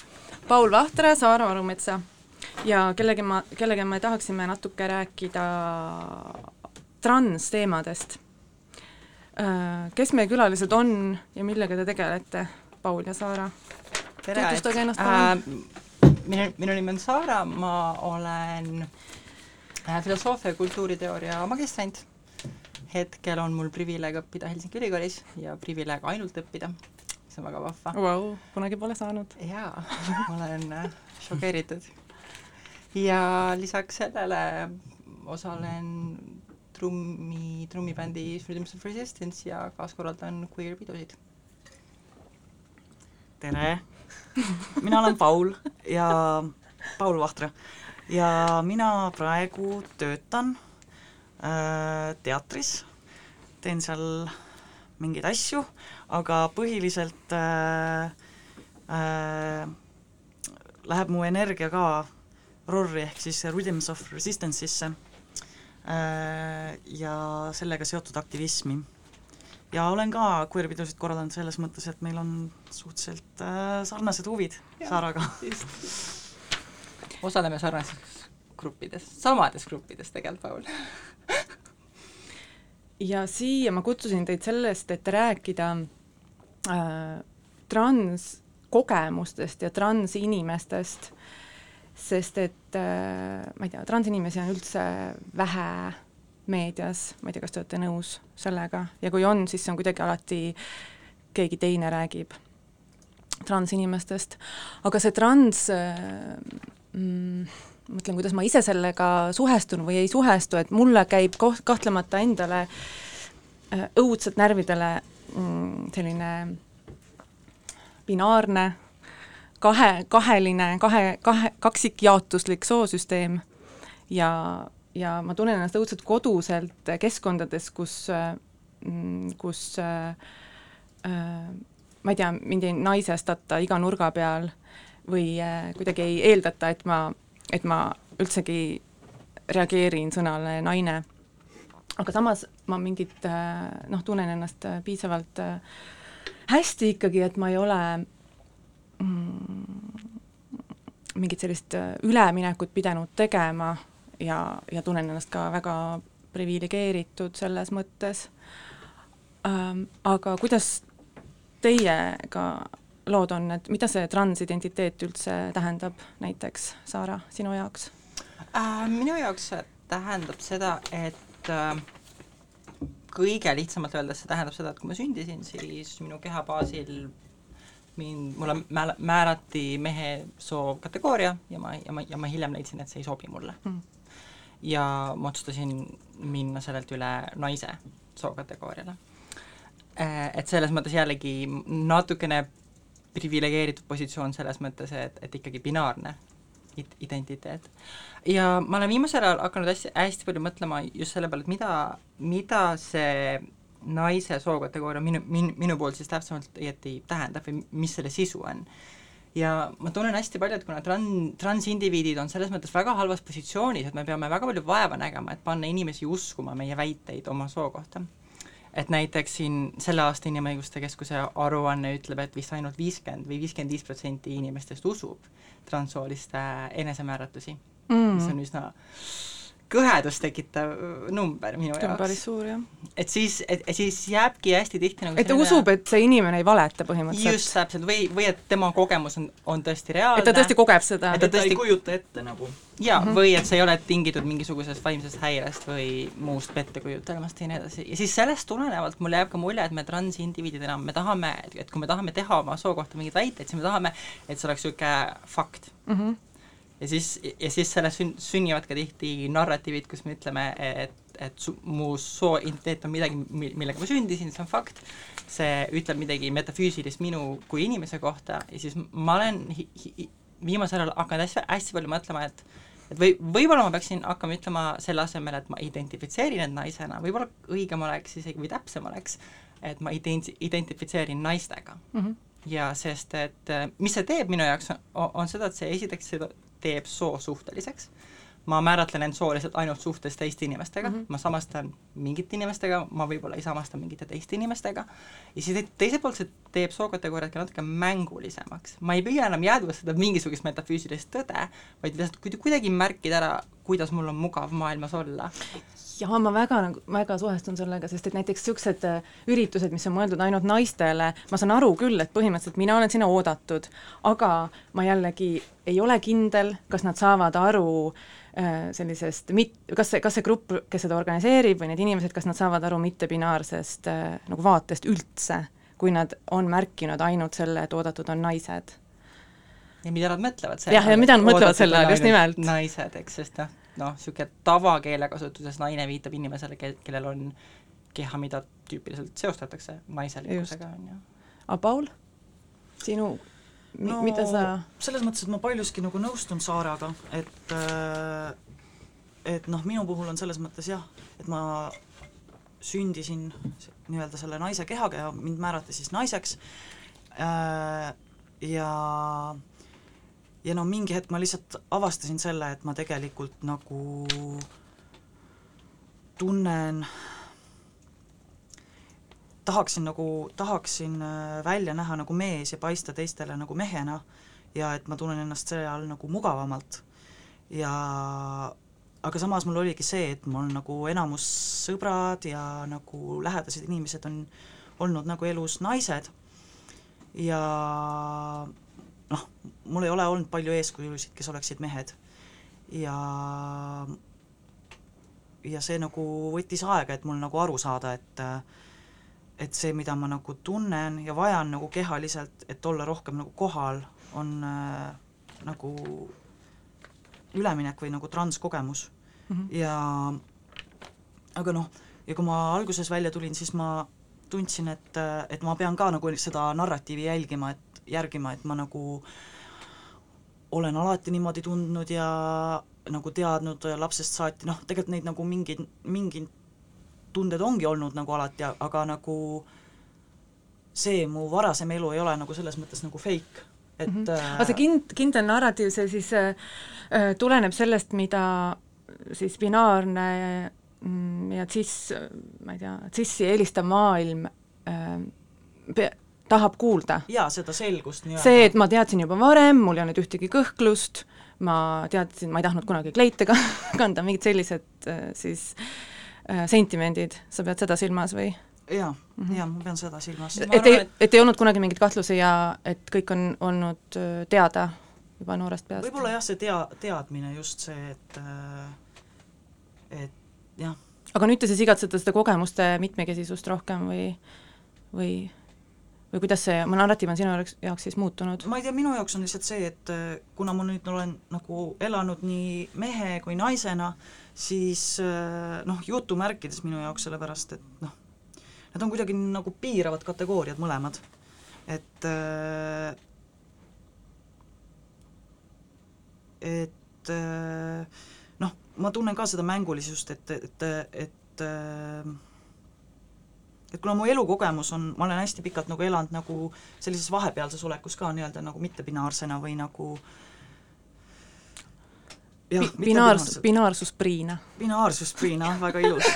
Paul Vahtre ja Saara Arumetsa. ja kellegi ma, kellega me tahaksime natuke rääkida transteemadest. Äh, kes meie külalised on ja millega te tegelete, Paul ja Saara? tutvustage ennast palun äh,. minu, minu nimi on Saara, ma olen äh, filosoofia ja kultuuriteooria magistrant hetkel on mul privileeg õppida Helsingi ülikoolis ja privileeg ainult õppida, mis on väga vahva wow,. kunagi pole saanud. jaa, ma olen äh, šokeeritud. ja lisaks sellele osalen trummi, trummibändis Rhythms of Resistance ja kaaskorraldan queer pidusid. tere! mina olen Paul ja Paul Vahtre ja mina praegu töötan teatris, teen seal mingeid asju, aga põhiliselt äh, äh, läheb mu energia ka ROR-i ehk siis Rhythms of Resistance'isse äh, ja sellega seotud aktivismi. ja olen ka queer-pidusid korraldanud selles mõttes, et meil on suhteliselt äh, sarnased huvid ja, Saaraga. osaleme sarnases gruppides, samades gruppides tegelikult, Paul ja siia ma kutsusin teid sellest, et rääkida äh, transkogemustest ja transinimestest, sest et äh, ma ei tea, transinimesi on üldse vähe meedias, ma ei tea, kas te olete nõus sellega, ja kui on, siis see on kuidagi alati keegi teine räägib transinimestest, aga see trans äh, mm, mõtlen, kuidas ma ise sellega suhestun või ei suhestu, et mulle käib koht-, kahtlemata endale äh, õudselt närvidele mm, selline binaarne, kahe, kaheline, kahe, kahe, kaksikjaotuslik soosüsteem. Ja, ja ma tunnen ennast õudselt koduselt keskkondades, kus, mm, kus äh, äh, ma ei tea, mind ei naisestata iga nurga peal või kuidagi ei eeldata, et ma et ma üldsegi reageerin sõnale naine. aga samas ma mingit noh, tunnen ennast piisavalt hästi ikkagi, et ma ei ole mm, mingit sellist üleminekut pidanud tegema ja, ja tunnen ennast ka väga priviligeeritud selles mõttes ähm,. aga kuidas teiega lood on, et mida see transidentiteet üldse tähendab näiteks, Saara, sinu jaoks äh,? Minu jaoks tähendab seda, et äh, kõige lihtsamalt öeldes see tähendab seda, et kui ma sündisin, siis minu keha baasil mind, mulle määr-, määrati mehe soo kategooria ja ma, ja ma, ja ma hiljem leidsin, et see ei sobi mulle mm. ja ma otsustasin minna sellelt üle naise sookategooriale. Äh, et selles mõttes jällegi natukene priviligeeritud positsioon selles mõttes, et, et ikkagi binaarne it-, identiteet. ja ma olen viimasel ajal hakanud hästi, hästi palju mõtlema just selle peale, et mida, mida see naise sookategooria minu, min-, minu poolt siis täpsemalt õieti tähendab või mis selle sisu on. ja ma tunnen hästi palju, et kuna tran-, transindiviidid on selles mõttes väga halvas positsioonis, et me peame väga palju vaeva nägema, et panna inimesi uskuma meie väiteid oma soo kohta et näiteks siin selle aasta Inimõiguste Keskuse aruanne ütleb, et vist ainult viiskümmend või viiskümmend viis protsenti inimestest usub transsooliste enesemääratlusi mm., mis on üsna kõhedust tekitav number minu jaoks. päris suur, jah. et siis, et siis jääbki hästi tihti nagu et ta usub, et see inimene ei valeta põhimõtteliselt. just, täpselt, või, või et tema kogemus on, on tõesti reaalne. et ta tõesti kogeb seda. et ta tõesti ei kujuta ette nagu. jaa mm, -hmm. või et see ei ole tingitud mingisugusest vaimsest häirest või muust pettekujutelmast ja nii edasi. ja siis sellest tulenevalt mulle jääb ka mulje, et me transindiviididena, me tahame, et kui me tahame teha oma soo kohta mingeid väiteid, siis me tahame, et see oleks niisugune fakt mm. -hmm ja siis, ja siis sellest sün-, sünnivad ka tihti narratiivid, kus me ütleme, et, et su-, mu sooidentiteet on midagi, millega ma sündisin, see on fakt, see ütleb midagi metafüüsilist minu kui inimese kohta ja siis ma olen hi-, hi, viimasel ajal hakanud hästi, hästi palju mõtlema, et et või, võib-olla ma peaksin hakkama ütlema selle asemel, et ma identifitseerin end naisena, võib-olla õigem oleks isegi või täpsem oleks, et ma ident-, identifitseerin naistega. Mm. -hmm ja sest, et mis see teeb minu jaoks, on seda, et see esiteks seda teeb soo suhteliseks, ma määratlen end sooliselt ainult suhtes teiste inimestega mm. -hmm. ma samastan mingite inimestega, ma võib-olla ei samasta mingite teiste inimestega, ja siis te- teiselt poolt see teeb sookategooriad ka natuke mängulisemaks. ma ei püüa enam jäädvustada mingisugust metafüüsilist tõde, vaid lihtsalt kuid- kuidagi märkida ära, kuidas mul on mugav maailmas olla. Jaa, ma väga nagu, väga suhestun sellega, sest et näiteks niisugused äh, üritused, mis on mõeldud ainult naistele, ma saan aru küll, et põhimõtteliselt mina olen sinna oodatud, aga ma jällegi ei ole kindel, kas nad saavad aru äh, sellisest mit-, kas see, kas see grupp, kes seda organiseerib või need inimesed, kas nad saavad aru mittebinaarsest äh, nagu vaatest üldse, kui nad on märkinud ainult selle, et oodatud on naised. ja mida nad mõtlevad Jah, ja mida nad mõtlevad selle all, just nimelt. naised, eks, sest noh, noh, niisugune tavakeelekasutuses naine viitab inimesele, kel-, kellel on keha, mida tüüpiliselt seostatakse naiselikkusega, on ju. aga Paul, sinu mi- no, mida sa selles mõttes, et ma paljuski nagu nõustun Saaraga, et äh, et noh, minu puhul on selles mõttes jah, et ma sündisin nii-öelda selle naise kehaga ja mind määrati siis naiseks. Äh, ja ja no mingi hetk ma lihtsalt avastasin selle, et ma tegelikult nagu tunnen tahaksin nagu, tahaksin äh, välja näha nagu mees ja paista teistele nagu mehena ja et ma tunnen ennast selle all nagu mugavamalt. ja aga samas mul oligi see, et mul nagu enamus sõbrad ja nagu lähedased inimesed on olnud nagu elus naised ja noh, mul ei ole olnud palju eeskujusid, kes oleksid mehed. ja ja see nagu võttis aega, et mul nagu aru saada, et et see, mida ma nagu tunnen ja vajan nagu kehaliselt, et olla rohkem nagu kohal, on äh, nagu üleminek või nagu transkogemus mm. -hmm. ja aga noh, ja kui ma alguses välja tulin, siis ma tundsin, et, et ma pean ka nagu seda narratiivi jälgima, et järgima, et ma nagu olen alati niimoodi tundnud ja nagu teadnud lapsest saati, noh, tegelikult neid nagu mingid, mingid tunded ongi olnud nagu alati, aga nagu see mu varasem elu ei ole nagu selles mõttes nagu fake, et mm. -hmm. aga see kind-, kindel narratiiv, see siis äh, tuleneb sellest, mida siis binaarne mm, ja cis, ma ei tea, cissi eelistav maailm äh, tahab kuulda. jaa, seda selgust nii-öelda. see, et ma teadsin juba varem, mul ei olnud ühtegi kõhklust, ma teadsin, ma ei tahtnud kunagi kleite ka kanda, mingid sellised äh, siis äh, sentimendid, sa pead seda silmas või? jaa mm. -hmm., jaa, ma pean seda silmas. et ei, et ei olnud kunagi mingeid kahtlusi ja et kõik on olnud äh, teada juba noorest peast? võib-olla jah, see tea-, teadmine just see, et et jah. aga nüüd te siis igatsete seda kogemuste mitmekesisust rohkem või, või või kuidas see narratiiv on sinu jaoks, jaoks siis muutunud? ma ei tea, minu jaoks on lihtsalt see, et äh, kuna ma nüüd olen nagu elanud nii mehe kui naisena, siis äh, noh, jutumärkides minu jaoks, sellepärast et noh, need on kuidagi nagu piiravad kategooriad mõlemad. et äh, et noh, ma tunnen ka seda mängulisust, et, et, et et kuna mu elukogemus on, ma olen hästi pikalt nagu elanud nagu sellises vahepealses olekus ka nii-öelda nagu mittebinaarsena või nagu jah, binaarsus, binaarsuspriina. binaarsuspriina, väga ilus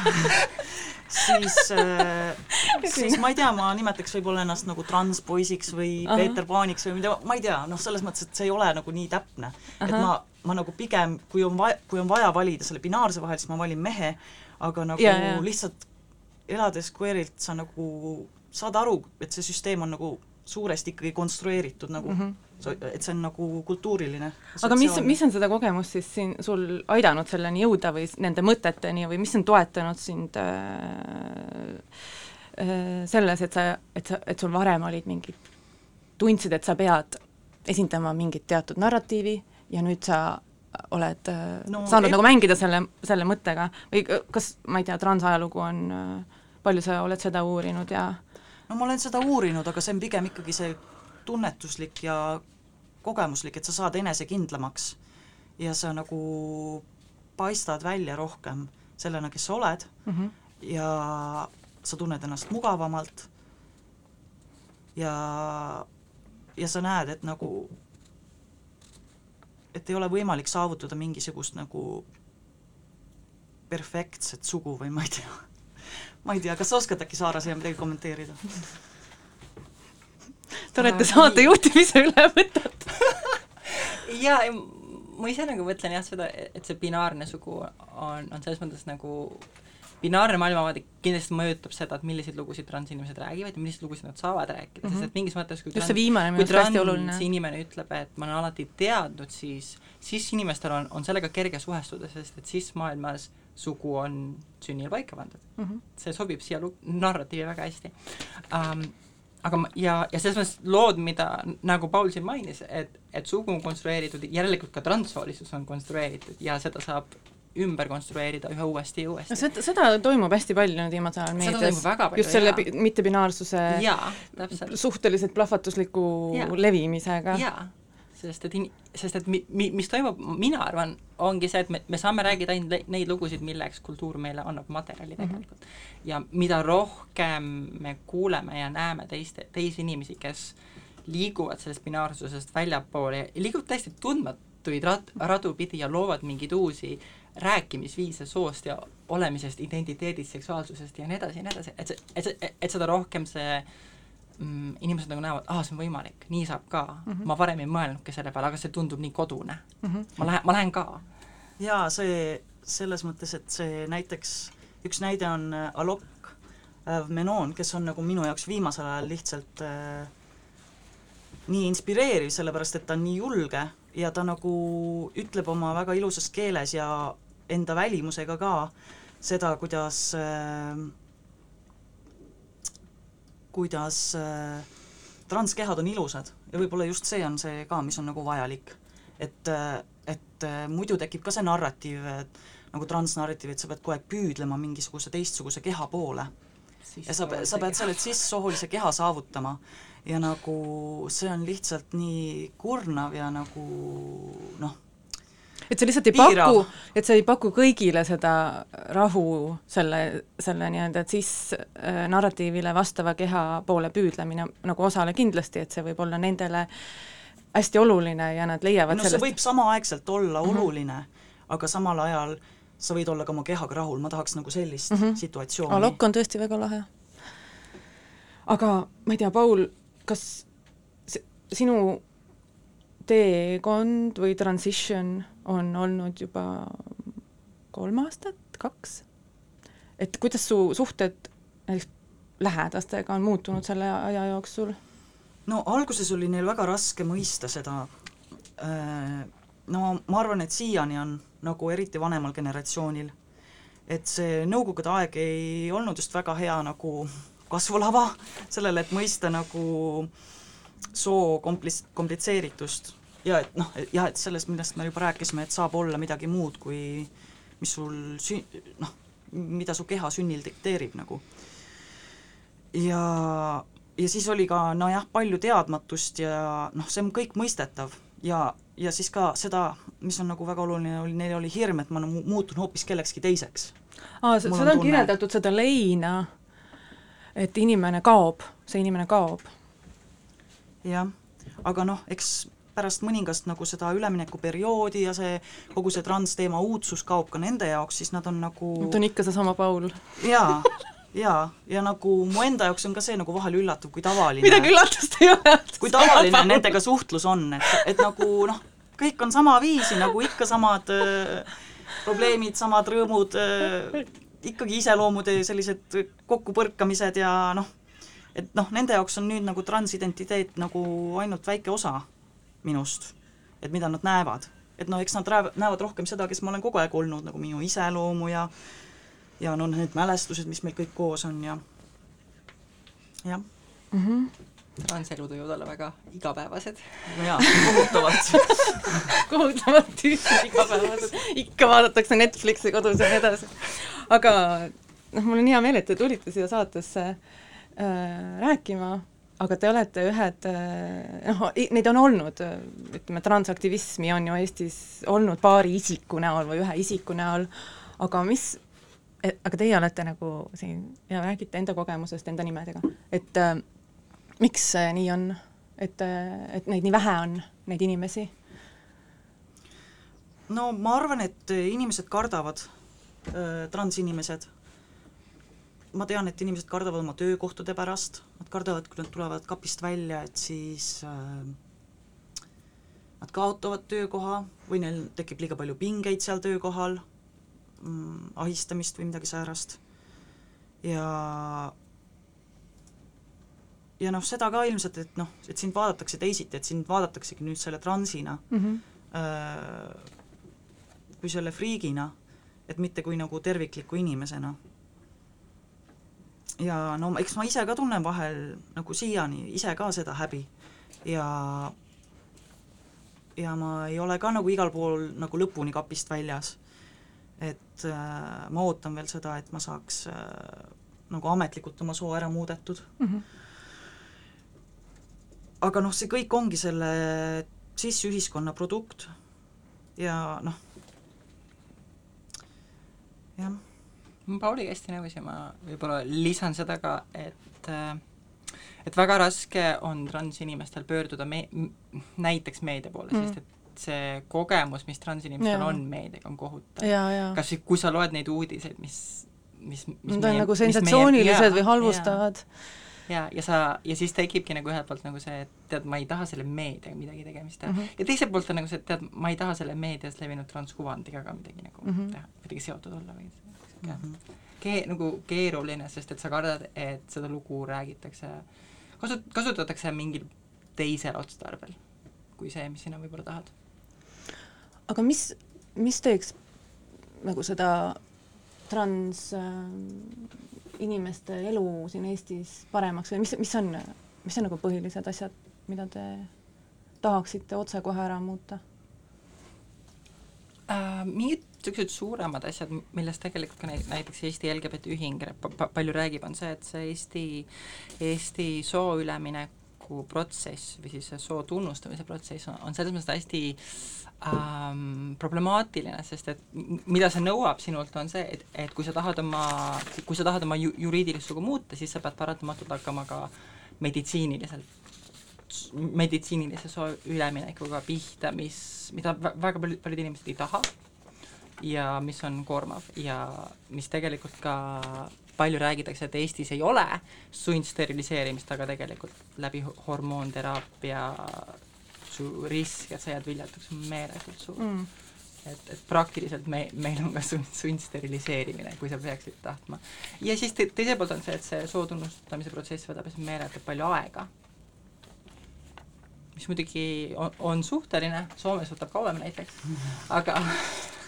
siis äh,, siis ma ei tea, ma nimetaks võib-olla ennast nagu transpoisiks või Aha. Peeter Paaniks või mida, ma ei tea, noh, selles mõttes, et see ei ole nagu nii täpne. et ma, ma nagu pigem, kui on vaja, kui on vaja valida selle binaarse vahel, siis ma valin mehe, aga nagu ja, ja. lihtsalt elades queerilt sa nagu saad aru, et see süsteem on nagu suuresti ikkagi konstrueeritud nagu mm, -hmm. et see on nagu kultuuriline. aga mis, mis on seda kogemust siis siin sul aidanud selleni jõuda või nende mõteteni või mis on toetanud sind äh, äh, selles, et sa, et sa, et sul varem olid mingid, tundsid, et sa pead esindama mingit teatud narratiivi ja nüüd sa oled äh, no, saanud et... nagu mängida selle, selle mõttega või kas, ma ei tea, transajalugu on äh, palju sa oled seda uurinud ja no ma olen seda uurinud, aga see on pigem ikkagi see tunnetuslik ja kogemuslik, et sa saad enesekindlamaks ja sa nagu paistad välja rohkem sellena, kes sa oled mm -hmm. ja sa tunned ennast mugavamalt ja, ja sa näed, et nagu, et ei ole võimalik saavutada mingisugust nagu perfektset sugu või ma ei tea. Ma ei tea, kas sa oskad äkki, Saara, siia midagi kommenteerida? Te olete saate juhtimise üle võtnud jaa, ma ise nagu mõtlen jah seda, et see binaarne sugu on, on selles mõttes nagu binaarne maailmavaade kindlasti mõjutab seda, et milliseid lugusid transinimesed räägivad ja milliseid lugusid nad saavad rääkida mm, -hmm. sest et mingis mõttes kui just see viimane minu arust hästi oluline. inimene ütleb, et ma olen alati teadnud, siis, siis inimestel on, on sellega kerge suhestuda, sest et siis maailmas sugu on sünnil paika pandud mm. -hmm. see sobib siia narratiivi väga hästi um, aga ma, ja, ja selles mõttes lood, mida nagu Paul siin mainis, et, et sugu on konstrueeritud, järelikult ka transsoolisus on konstrueeritud ja seda saab ümber konstrueerida ühe uuesti ja uuesti. seda, seda toimub hästi palju nüüd viimasel ajal meedias, just selle mittebinaarsuse suhteliselt plahvatusliku jaa. levimisega. jaa, sest et sest et mi-, mi-, mis toimub, mina arvan, ongi see, et me, me saame rääkida ainult neid lugusid, milleks kultuur meile annab materjali mhm. tegelikult mm. -hmm. ja mida rohkem me kuuleme ja näeme teiste, teisi inimesi, kes liiguvad sellest binaarsusest väljapoole ja liiguvad täiesti tundmatuid rad-, radu pidi ja loovad mingeid uusi äh, rääkimisviise soost ja olemisest, identiteedist, seksuaalsusest ja nii edasi ja nii edasi, et see, et see, et seda rohkem see mm, inimesed nagu näevad, aa, see on võimalik, nii saab ka mm, -hmm. ma varem ei mõelnudki selle peale, aga see tundub nii kodune mm. -hmm. ma lähen, ma lähen ka. jaa, see selles mõttes, et see näiteks, üks näide on äh, Alok äh, Menon, kes on nagu minu jaoks viimasel ajal lihtsalt äh, nii inspireeriv, sellepärast et ta on nii julge ja ta nagu ütleb oma väga ilusas keeles ja enda välimusega ka seda, kuidas äh, kuidas äh, transkehad on ilusad ja võib-olla just see on see ka, mis on nagu vajalik. et, äh, et äh, muidu tekib ka see narratiiv, et nagu transnarratiiv, et sa pead kogu aeg püüdlema mingisuguse teistsuguse keha poole. ja sa, sa pead selle sissoolise keha saavutama ja nagu see on lihtsalt nii kurnav ja nagu noh, et sa lihtsalt ei paku, et sa ei paku kõigile seda rahu selle, selle nii-öelda siis äh, narratiivile vastava keha poole püüdlemine nagu osale kindlasti, et see võib olla nendele hästi oluline ja nad leiavad no sellest... see võib samaaegselt olla mm -hmm. oluline, aga samal ajal sa võid olla ka oma kehaga rahul, ma tahaks nagu sellist mm -hmm. situatsiooni. Alok on tõesti väga lahe. aga ma ei tea, Paul, kas sinu teekond või transition on olnud juba kolm aastat, kaks. et kuidas su suhted näiteks lähedastega on muutunud selle aja jooksul? no alguses oli neil väga raske mõista seda, äh, no ma arvan, et siiani on nagu eriti vanemal generatsioonil, et see nõukogude aeg ei olnud just väga hea nagu kasvulava sellele, et mõista nagu soo komplis-, komplitseeritust ja et noh, jah, et sellest, millest me juba rääkisime, et saab olla midagi muud, kui mis sul sü-, noh, mida su keha sünnil dikteerib nagu. ja, ja siis oli ka nojah, palju teadmatust ja noh, see on kõik mõistetav ja, ja siis ka seda, mis on nagu väga oluline, oli, neil oli hirm, et ma muutun hoopis kellekski teiseks. aa, seda on tunne... kirjeldatud, seda leina, et inimene kaob, see inimene kaob. jah, aga noh, eks pärast mõningast nagu seda üleminekuperioodi ja see, kogu see transteema uudsus kaob ka nende jaoks, siis nad on nagu Nad on ikka seesama Paul. jaa, jaa, ja nagu mu enda jaoks on ka see nagu vahel üllatav, kui tavaline midagi üllatust ei ole. kui tavaline nendega suhtlus on, et, et nagu noh, kõik on sama viisi, nagu ikka samad äh, probleemid, samad rõõmud äh,, ikkagi iseloomude sellised kokkupõrkamised ja noh, et noh, nende jaoks on nüüd nagu transidentiteet nagu ainult väike osa minust, et mida nad näevad. et no eks nad näevad rohkem seda, kes ma olen kogu aeg olnud, nagu minu iseloomu ja ja no need mälestused, mis meil kõik koos on ja jah mm -hmm transelud võivad olla väga igapäevased. jaa, kohutavalt kohutavalt tüütud igapäevased, ikka vaadatakse Netflixi kodus ja nii edasi. aga noh, mul on hea meel, et te tulite siia saatesse äh, rääkima aga te olete ühed, eh, noh, neid on olnud, ütleme, transaktivismi on ju Eestis olnud paari isiku näol või ühe isiku näol, aga mis, aga teie olete nagu siin ja räägite enda kogemusest, enda nimedega, et äh, miks see nii on, et, et neid nii vähe on, neid inimesi? no ma arvan, et inimesed kardavad transinimesed. Ma tean, et inimesed kardavad oma töökohtade pärast, nad kardavad, kui nad tulevad kapist välja, et siis äh, nad kaotavad töökoha või neil tekib liiga palju pingeid seal töökohal mm,, ahistamist või midagi säärast. ja ja noh, seda ka ilmselt, et noh, et sind vaadatakse teisiti, et sind vaadataksegi nüüd selle transina mm, -hmm. äh, kui selle friigina, et mitte kui nagu tervikliku inimesena. Ja no eks ma ise ka tunnen vahel nagu siiani ise ka seda häbi ja ja ma ei ole ka nagu igal pool nagu lõpuni kapist väljas. et äh, ma ootan veel seda, et ma saaks äh, nagu ametlikult oma soo ära muudetud mm. -hmm aga noh, see kõik ongi selle sisseühiskonna produkt ja noh, jah. Ma Pauliga hästi nõus ja ma võib-olla lisan seda ka, et et väga raske on transinimestel pöörduda me-, näiteks meedia poole mm., sest et see kogemus, mis transinimestel on meediaga, on kohutav. kas või kui sa loed neid uudiseid, mis mis, mis Need on nagu sensatsioonilised või halvustavad ja, ja sa, ja siis tekibki nagu ühelt poolt nagu see, et tead, ma ei taha selle meediaga midagi tegemist teha mm. -hmm. ja teiselt poolt on nagu see, et tead, ma ei taha selle meedias levinud transkuvandiga ka midagi nagu mm -hmm. teha, kuidagi seotud olla või sihuke mm -hmm. ke-, nagu keeruline, sest et sa kardad, et seda lugu räägitakse, kasut-, kasutatakse mingil teisel otstarbel kui see, mis sina võib-olla tahad. aga mis, mis teeks nagu seda trans äh, inimeste elu siin Eestis paremaks või mis, mis on, mis on nagu põhilised asjad, mida te tahaksite otsekohe ära muuta äh,? mingid niisugused suuremad asjad, millest tegelikult ka näiteks Eesti LGBT ühing pa palju räägib, on see, et see Eesti, Eesti soo ülemineku protsess või siis see soo tunnustamise protsess on, on selles mõttes hästi ähm, problemaatiline, sest et mida see nõuab sinult, on see, et, et kui sa tahad oma, kui sa tahad oma ju, juriidilist sugu muuta, siis sa pead paratamatult hakkama ka meditsiiniliselt, meditsiinilise soo üleminekuga pihta, mis, mida väga paljud, paljud inimesed ei taha ja mis on koormav ja mis tegelikult ka palju räägitakse, et Eestis ei ole sundsteriliseerimist, aga tegelikult läbi hormoonteraapia su risk, et sa jääd viljatuks, on meeletult suur mm. et, et praktiliselt me, meil on ka sund, sundsteriliseerimine, kui sa peaksid tahtma. ja siis te, teiselt poolt on see, et see soo tunnustamise protsess võtab meeletult palju aega. mis muidugi on, on suhteline, Soomes võtab kauem näiteks, aga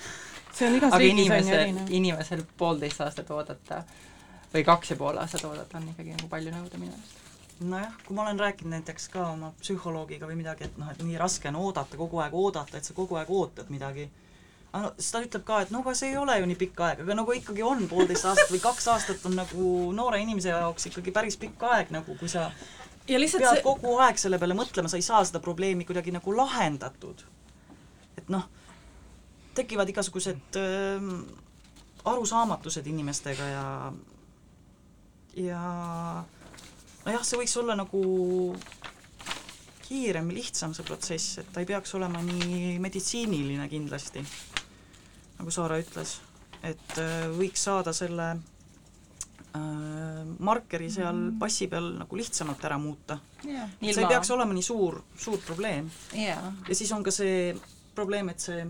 see on igas riigis on ju erinev. inimesel poolteist aastat oodata või kaks ja pool aastat oodata on ikkagi nagu palju nõuda minu arust nojah, kui ma olen rääkinud näiteks ka oma psühholoogiga või midagi, et noh, et nii raske on oodata, kogu aeg oodata, et sa kogu aeg ootad midagi. aga no siis ta ütleb ka, et no aga see ei ole ju nii pikk aeg, aga nagu ikkagi on poolteist aastat või kaks aastat on nagu noore inimese jaoks ikkagi päris pikk aeg nagu, kui sa ja lihtsalt pead see... kogu aeg selle peale mõtlema, sa ei saa seda probleemi kuidagi nagu lahendatud. et noh, tekivad igasugused äh, arusaamatused inimestega ja ja nojah, see võiks olla nagu kiirem, lihtsam see protsess, et ta ei peaks olema nii meditsiiniline kindlasti, nagu Saara ütles, et äh, võiks saada selle äh, markeri seal mm. passi peal nagu lihtsamalt ära muuta. Yeah.. see ei peaks olema nii suur, suur probleem. Yeah.. ja siis on ka see probleem, et see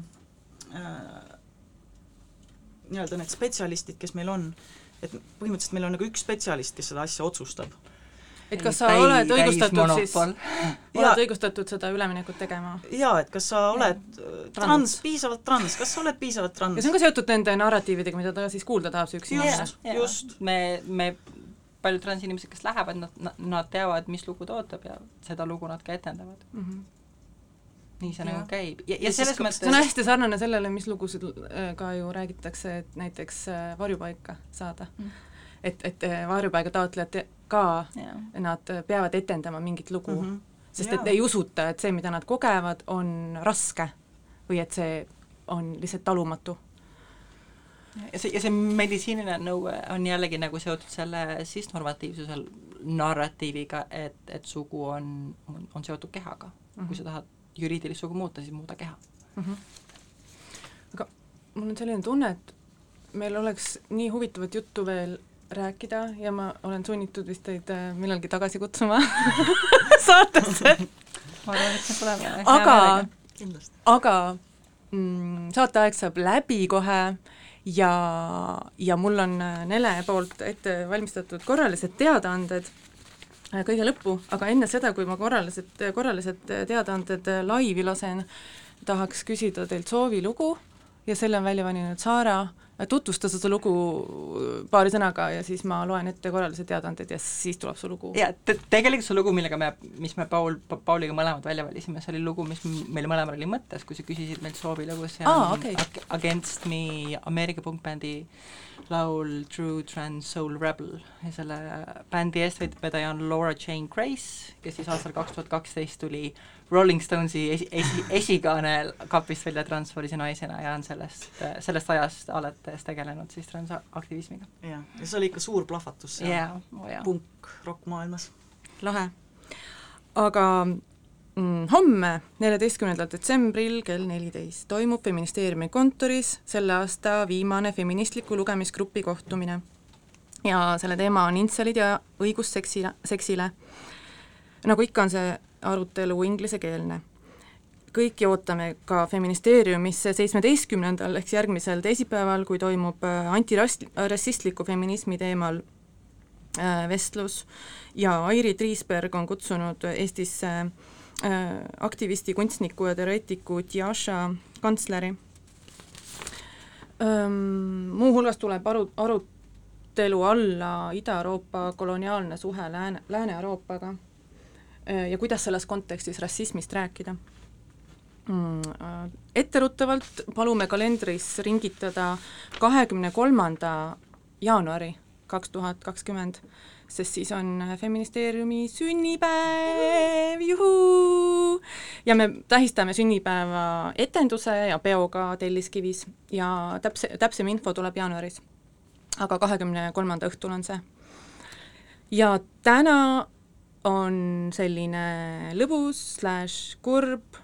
äh, nii-öelda need spetsialistid, kes meil on, et põhimõtteliselt meil on nagu üks spetsialist, kes seda asja otsustab. Et kas sa täi, oled õigustatud siis, oled õigustatud seda üleminekut tegema? jaa, et kas sa oled trans, trans, piisavalt trans, kas sa oled piisavalt trans? ja see on ka seotud nende narratiividega, mida ta siis kuulda tahab, see üks inimene. just, me, me paljud transinimesed, kes lähevad, nad, nad teavad, mis lugu ta ootab ja seda lugu nad ka etendavad. Mm. -hmm nii see nagu käib ja, ja, ja selles mõttes see on hästi sarnane sellele, mis lugusid äh, ka ju räägitakse, et näiteks äh, varjupaika saada mm. et, et äh, varjupaiga taotlejad ka, nad peavad etendama mingit lugu mm, -hmm. sest et ei usuta, et see, mida nad kogevad, on raske või et see on lihtsalt talumatu ja see, ja see meditsiiniline nõue on jällegi nagu seotud selle sisnormatiivsuse narratiiviga, et, et sugu on, on, on seotud kehaga mm. -hmm. kui sa tahad juriidilist sugu muuta, siis muuda keha mm. -hmm. aga mul on selline tunne, et meil oleks nii huvitavat juttu veel rääkida ja ma olen sunnitud vist teid äh, millalgi tagasi kutsuma saatesse. ma arvan, et see tuleb aga, kindlasti. aga mm, saateaeg saab läbi kohe ja, ja mul on äh, Nele poolt ette valmistatud korralised teadaanded kõige lõppu, aga enne seda, kui ma korralised, korralised teadaanded laivi lasen, tahaks küsida teilt soovilugu ja selle on välja valinud Saara tutvusta seda lugu paari sõnaga ja siis ma loen ette korralised teadaanded ja siis tuleb su lugu. ja te tegelikult see lugu, millega me, mis me Paul, Pauliga mõlemad välja valisime, see oli lugu, mis meil mõlemal oli mõttes, kui sa küsisid meilt soovilugu, see on ah, okay. Against Me Ameerika punkbändi laul True Trans Soul Rebel ja selle bändi eestvedaja on Laura Jane Grace, kes siis aastal kaks tuhat kaksteist tuli Rolling Stonesi esi, esi, esikaane kapist välja transvoolise naisena ja on sellest, sellest ajast alates tegelenud siis transaktivismiga. jah, ja see oli ikka suur plahvatus seal yeah, oh yeah. punk-rock maailmas. lahe. aga mm, homme, neljateistkümnendal detsembril kell neliteist toimub Feministeeriumi kontoris selle aasta viimane feministliku lugemisgrupi kohtumine. ja selle teema on intselid ja õigus seksile, seksile. nagu ikka, on see arutelu inglisekeelne. kõiki ootame ka Feministeeriumisse seitsmeteistkümnendal ehk järgmisel teisipäeval, kui toimub äh, antirassistliku feminismi teemal äh, vestlus ja Airi Triisberg on kutsunud Eestisse äh, aktivisti, kunstniku ja teoreetiku Tjaša kantsleri. Muuhulgas tuleb aru, arutelu alla Ida-Euroopa koloniaalne suhe Lääne, Lääne-Euroopaga ja kuidas selles kontekstis rassismist rääkida mm,. Äh, etteruttavalt palume kalendris ringitada kahekümne kolmanda jaanuari kaks tuhat kakskümmend, sest siis on Feministeeriumi sünnipäev, juhuu! ja me tähistame sünnipäeva etenduse ja peoga Telliskivis ja täpse, täpsem info tuleb jaanuaris. aga kahekümne kolmanda õhtul on see. ja täna on selline lõbus slaš kurb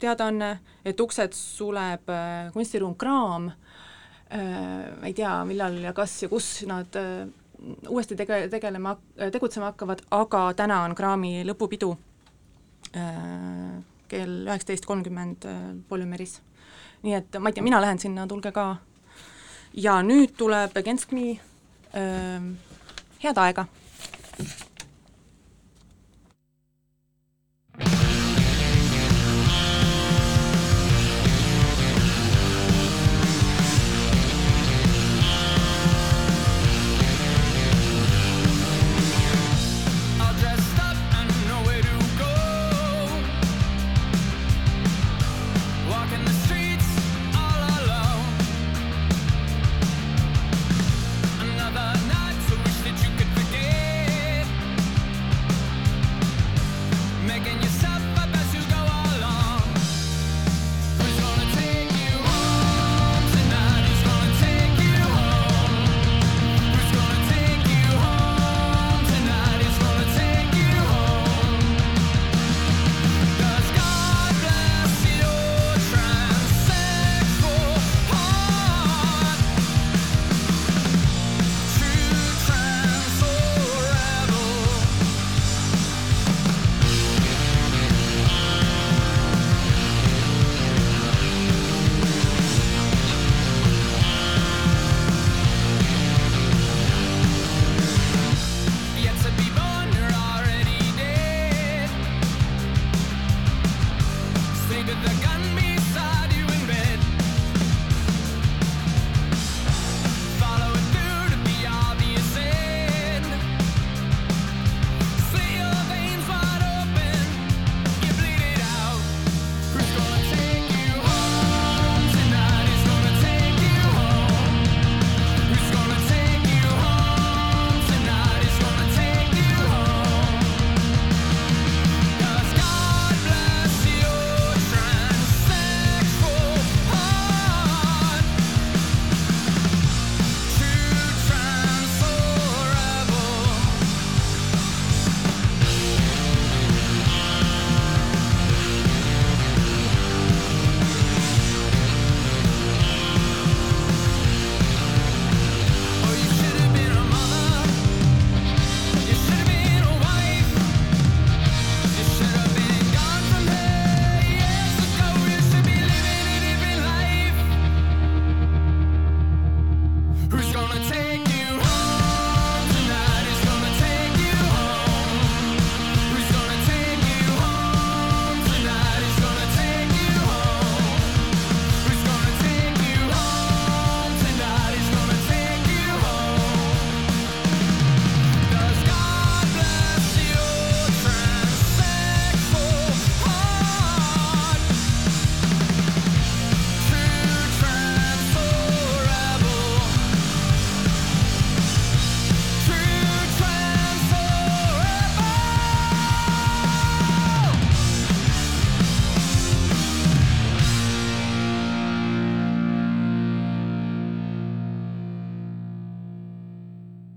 teadaanne, et uksed suleb äh, kunstiruum Kraam äh,, ei tea, millal ja kas ja kus nad äh, uuesti tege-, tegelema, tegutsema hakkavad, aga täna on Kraami lõpupidu äh, kell üheksateist kolmkümmend äh, Polümeris. nii et ma ei tea, mina lähen sinna, tulge ka. ja nüüd tuleb Me äh,, head aega!